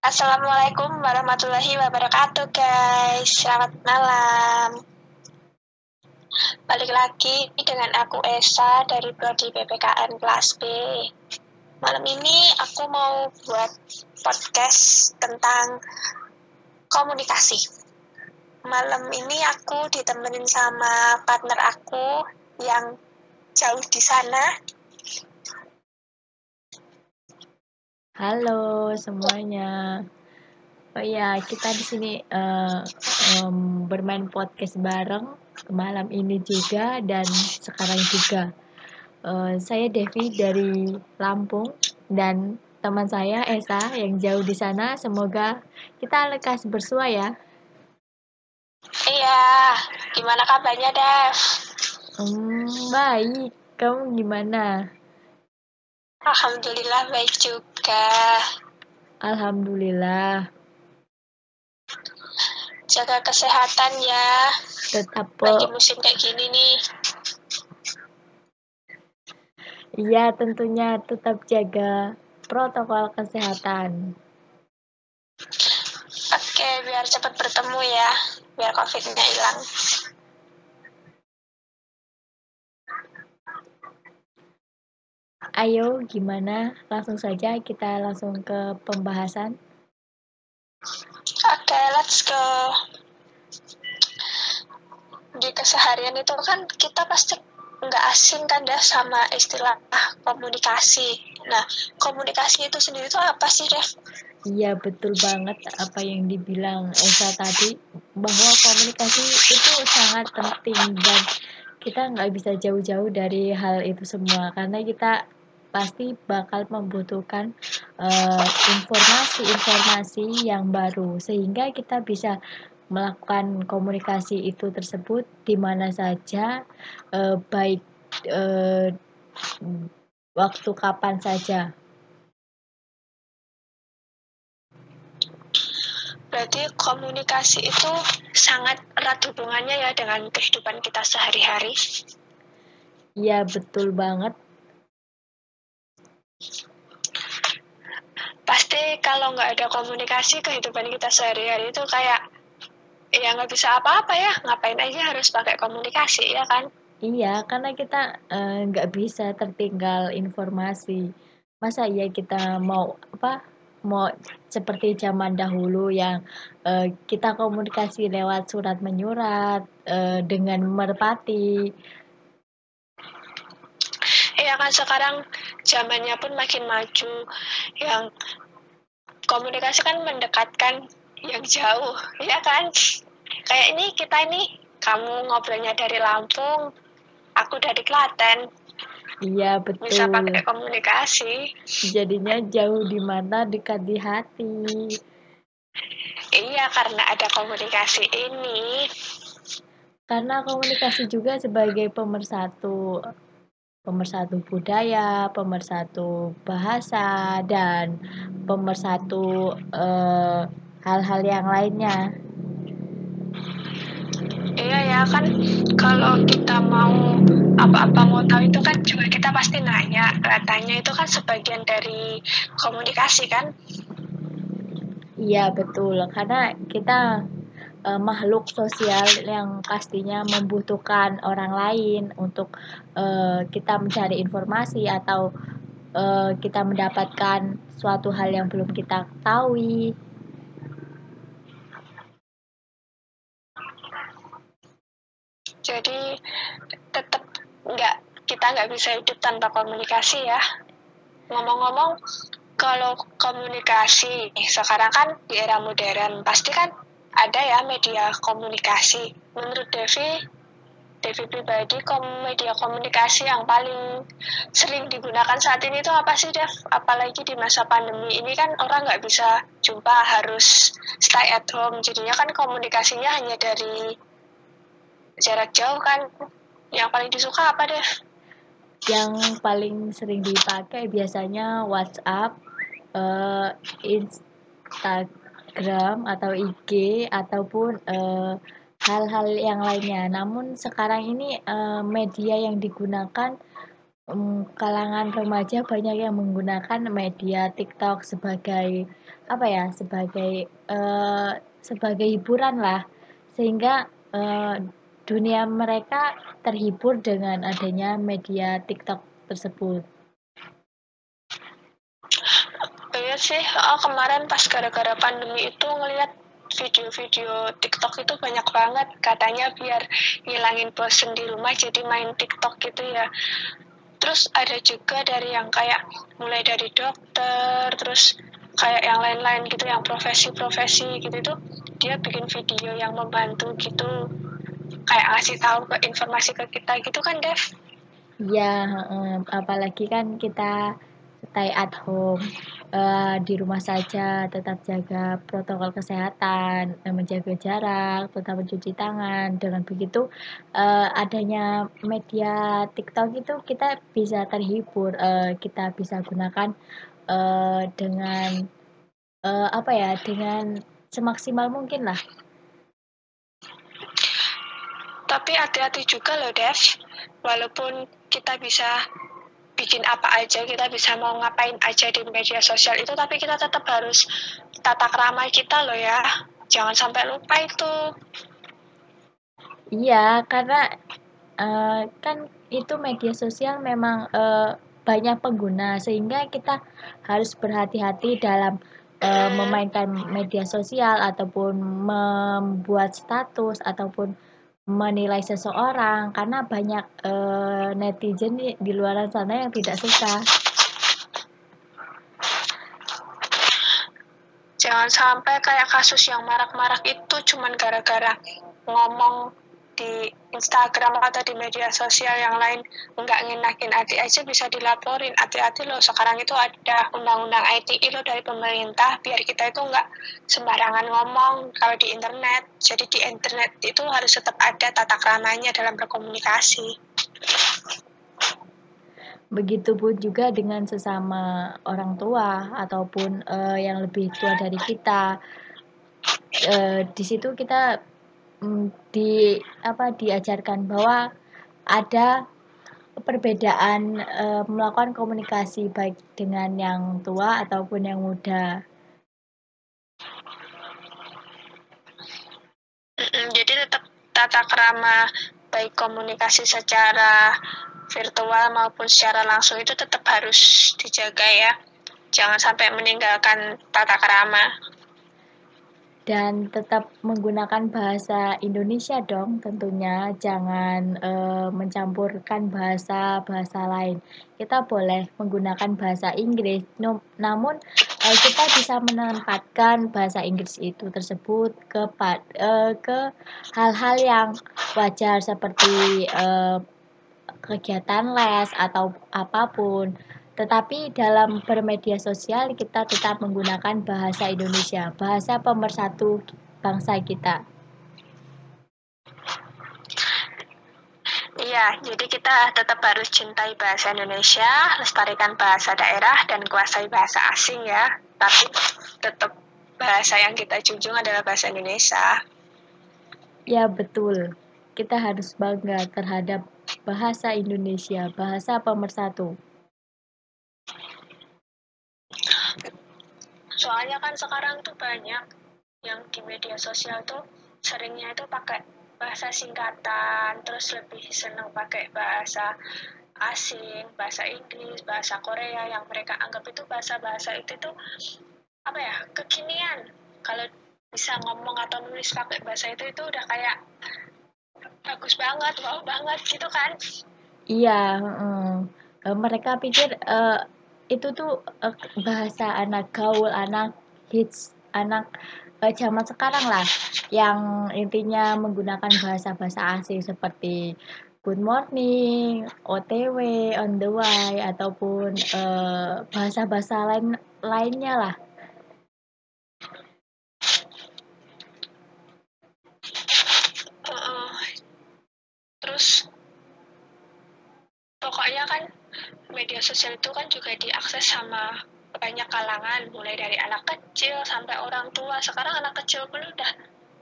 Assalamualaikum warahmatullahi wabarakatuh guys. Selamat malam. Balik lagi dengan aku Esa dari Prodi PPKN kelas B. Malam ini aku mau buat podcast tentang komunikasi. Malam ini aku ditemenin sama partner aku yang jauh di sana Halo semuanya. Oh ya, kita di sini uh, um, bermain podcast bareng malam ini juga dan sekarang juga. Uh, saya Devi dari Lampung dan teman saya Esa yang jauh di sana. Semoga kita lekas bersua ya. Iya, gimana kabarnya Dev? Hmm, baik. Kamu gimana? Alhamdulillah baik juga. Alhamdulillah. Jaga kesehatan ya. Tetap Lagi musim kayak gini nih. Iya, tentunya tetap jaga protokol kesehatan. Oke, biar cepat bertemu ya, biar COVID-nya hilang. Ayo, gimana? Langsung saja kita langsung ke pembahasan. Oke, okay, let's go. Di keseharian itu kan kita pasti nggak asing kan dah sama istilah komunikasi. Nah, komunikasi itu sendiri itu apa sih, Dev? Iya, betul banget apa yang dibilang Esa tadi, bahwa komunikasi itu sangat penting dan kita nggak bisa jauh-jauh dari hal itu semua karena kita pasti bakal membutuhkan eh, informasi-informasi uh, yang baru sehingga kita bisa melakukan komunikasi itu tersebut di mana saja uh, baik uh, waktu kapan saja. Berarti komunikasi itu sangat erat hubungannya ya dengan kehidupan kita sehari-hari. Iya, betul banget. Pasti kalau nggak ada komunikasi kehidupan kita sehari-hari itu kayak ya nggak bisa apa-apa ya, ngapain aja harus pakai komunikasi ya kan? Iya, karena kita eh, nggak uh, bisa tertinggal informasi. Masa iya kita mau apa mau seperti zaman dahulu yang uh, kita komunikasi lewat surat menyurat uh, dengan merpati. Iya kan sekarang zamannya pun makin maju yang komunikasi kan mendekatkan yang jauh, ya kan? Kayak ini kita ini kamu ngobrolnya dari Lampung, aku dari Klaten, Iya betul. Bisa pakai komunikasi. Jadinya jauh di mana dekat di hati. Iya karena ada komunikasi ini. Karena komunikasi juga sebagai pemersatu pemersatu budaya, pemersatu bahasa dan pemersatu eh, hal-hal uh, yang lainnya. Kan kalau kita mau apa-apa mau tahu itu kan juga kita pasti nanya. Katanya itu kan sebagian dari komunikasi kan? Iya betul karena kita uh, makhluk sosial yang pastinya membutuhkan orang lain untuk uh, kita mencari informasi atau uh, kita mendapatkan suatu hal yang belum kita ketahui. jadi tetap nggak kita nggak bisa hidup tanpa komunikasi ya. Ngomong-ngomong kalau komunikasi sekarang kan di era modern pasti kan ada ya media komunikasi. Menurut Devi Devi pribadi kom media komunikasi yang paling sering digunakan saat ini itu apa sih Dev? Apalagi di masa pandemi ini kan orang nggak bisa jumpa harus stay at home. Jadinya kan komunikasinya hanya dari jarak jauh kan. Yang paling disuka apa deh yang paling sering dipakai biasanya WhatsApp uh, Instagram atau IG ataupun eh, hal-hal yang lainnya. Namun sekarang ini uh, media yang digunakan um, kalangan remaja banyak yang menggunakan media TikTok sebagai apa ya sebagai uh, sebagai hiburan lah. Sehingga uh, dunia mereka terhibur dengan adanya media TikTok tersebut. Iya sih, oh, kemarin pas gara-gara pandemi itu ngelihat video-video TikTok itu banyak banget. Katanya biar ngilangin bosen di rumah jadi main TikTok gitu ya. Terus ada juga dari yang kayak mulai dari dokter terus kayak yang lain-lain gitu yang profesi-profesi gitu itu dia bikin video yang membantu gitu kayak ngasih tahu ke informasi ke kita gitu kan Dev? Iya, um, apalagi kan kita stay at home uh, di rumah saja tetap jaga protokol kesehatan uh, menjaga jarak tetap mencuci tangan. Dengan begitu uh, adanya media TikTok itu kita bisa terhibur uh, kita bisa gunakan uh, dengan uh, apa ya dengan semaksimal mungkin lah tapi hati-hati juga loh Dev walaupun kita bisa bikin apa aja, kita bisa mau ngapain aja di media sosial itu, tapi kita tetap harus tata krama kita loh ya. Jangan sampai lupa itu. Iya, karena uh, kan itu media sosial memang uh, banyak pengguna, sehingga kita harus berhati-hati dalam uh, memainkan media sosial ataupun membuat status ataupun menilai seseorang karena banyak uh, netizen di, luar sana yang tidak suka. Jangan sampai kayak kasus yang marak-marak itu cuman gara-gara ngomong di Instagram atau di media sosial yang lain nggak ngenakin adik aja bisa dilaporin. Hati-hati loh sekarang itu ada undang-undang ITE loh dari pemerintah biar kita itu nggak sembarangan ngomong kalau di internet. Jadi di internet itu harus tetap ada tata kramanya dalam berkomunikasi. Begitupun juga dengan sesama orang tua ataupun uh, yang lebih tua dari kita. Uh, di situ kita Mm, di apa diajarkan bahwa ada perbedaan e, melakukan komunikasi baik dengan yang tua ataupun yang muda. Jadi tetap tata kerama baik komunikasi secara virtual maupun secara langsung itu tetap harus dijaga ya. Jangan sampai meninggalkan tata kerama dan tetap menggunakan bahasa Indonesia dong tentunya. Jangan e, mencampurkan bahasa-bahasa lain. Kita boleh menggunakan bahasa Inggris. Namun e, kita bisa menempatkan bahasa Inggris itu tersebut ke e, ke hal-hal yang wajar seperti e, kegiatan les atau apa pun tetapi dalam bermedia sosial kita tetap menggunakan bahasa Indonesia, bahasa pemersatu bangsa kita. Iya, jadi kita tetap harus cintai bahasa Indonesia, lestarikan bahasa daerah, dan kuasai bahasa asing ya. Tapi tetap bahasa yang kita junjung adalah bahasa Indonesia. Ya, betul. Kita harus bangga terhadap bahasa Indonesia, bahasa pemersatu. Soalnya kan sekarang tuh banyak yang di media sosial tuh seringnya itu pakai bahasa singkatan terus lebih senang pakai bahasa asing bahasa Inggris bahasa Korea yang mereka anggap itu bahasa-bahasa itu tuh apa ya kekinian. Kalau bisa ngomong atau nulis pakai bahasa itu itu udah kayak bagus banget wow banget gitu kan. Iya mm, mereka pikir uh, itu tuh uh, bahasa anak gaul, anak hits, anak uh, zaman sekarang lah yang intinya menggunakan bahasa-bahasa asing seperti good morning, OTW, on the way ataupun bahasa-bahasa uh, lain lainnya lah. Terus pokoknya kan media sosial itu kan juga diakses sama banyak kalangan, mulai dari anak kecil sampai orang tua. Sekarang anak kecil pun udah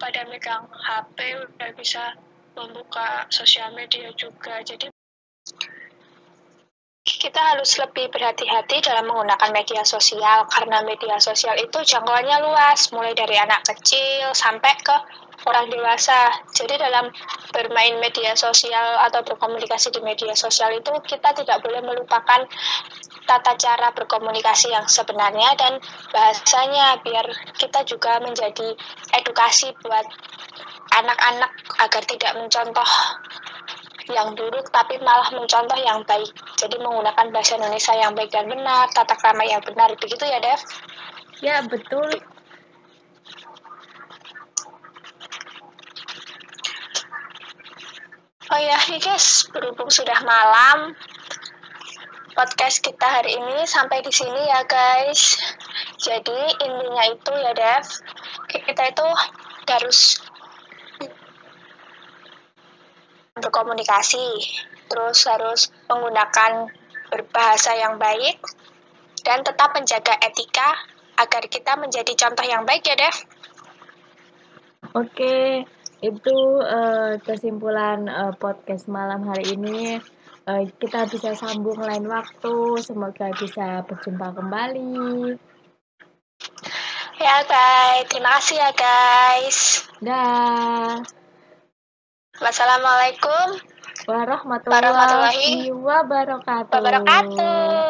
pada megang HP, udah bisa membuka sosial media juga. Jadi kita harus lebih berhati-hati dalam menggunakan media sosial karena media sosial itu jangkauannya luas, mulai dari anak kecil sampai ke orang dewasa. Jadi dalam bermain media sosial atau berkomunikasi di media sosial itu kita tidak boleh melupakan tata cara berkomunikasi yang sebenarnya dan bahasanya biar kita juga menjadi edukasi buat anak-anak agar tidak mencontoh yang buruk tapi malah mencontoh yang baik. Jadi menggunakan bahasa Indonesia yang baik dan benar, tata krama yang benar. Begitu ya, Dev? Ya, betul. Oh ya, guys, berhubung sudah malam, podcast kita hari ini sampai di sini ya guys. Jadi intinya itu ya Dev, kita itu harus berkomunikasi, terus harus menggunakan berbahasa yang baik, dan tetap menjaga etika agar kita menjadi contoh yang baik ya, Dev. Oke, itu uh, kesimpulan uh, podcast malam hari ini. Uh, kita bisa sambung lain waktu. Semoga bisa berjumpa kembali. Ya guys, terima kasih ya guys. Dah. Wassalamualaikum warahmatullahi wabarakatuh. wabarakatuh.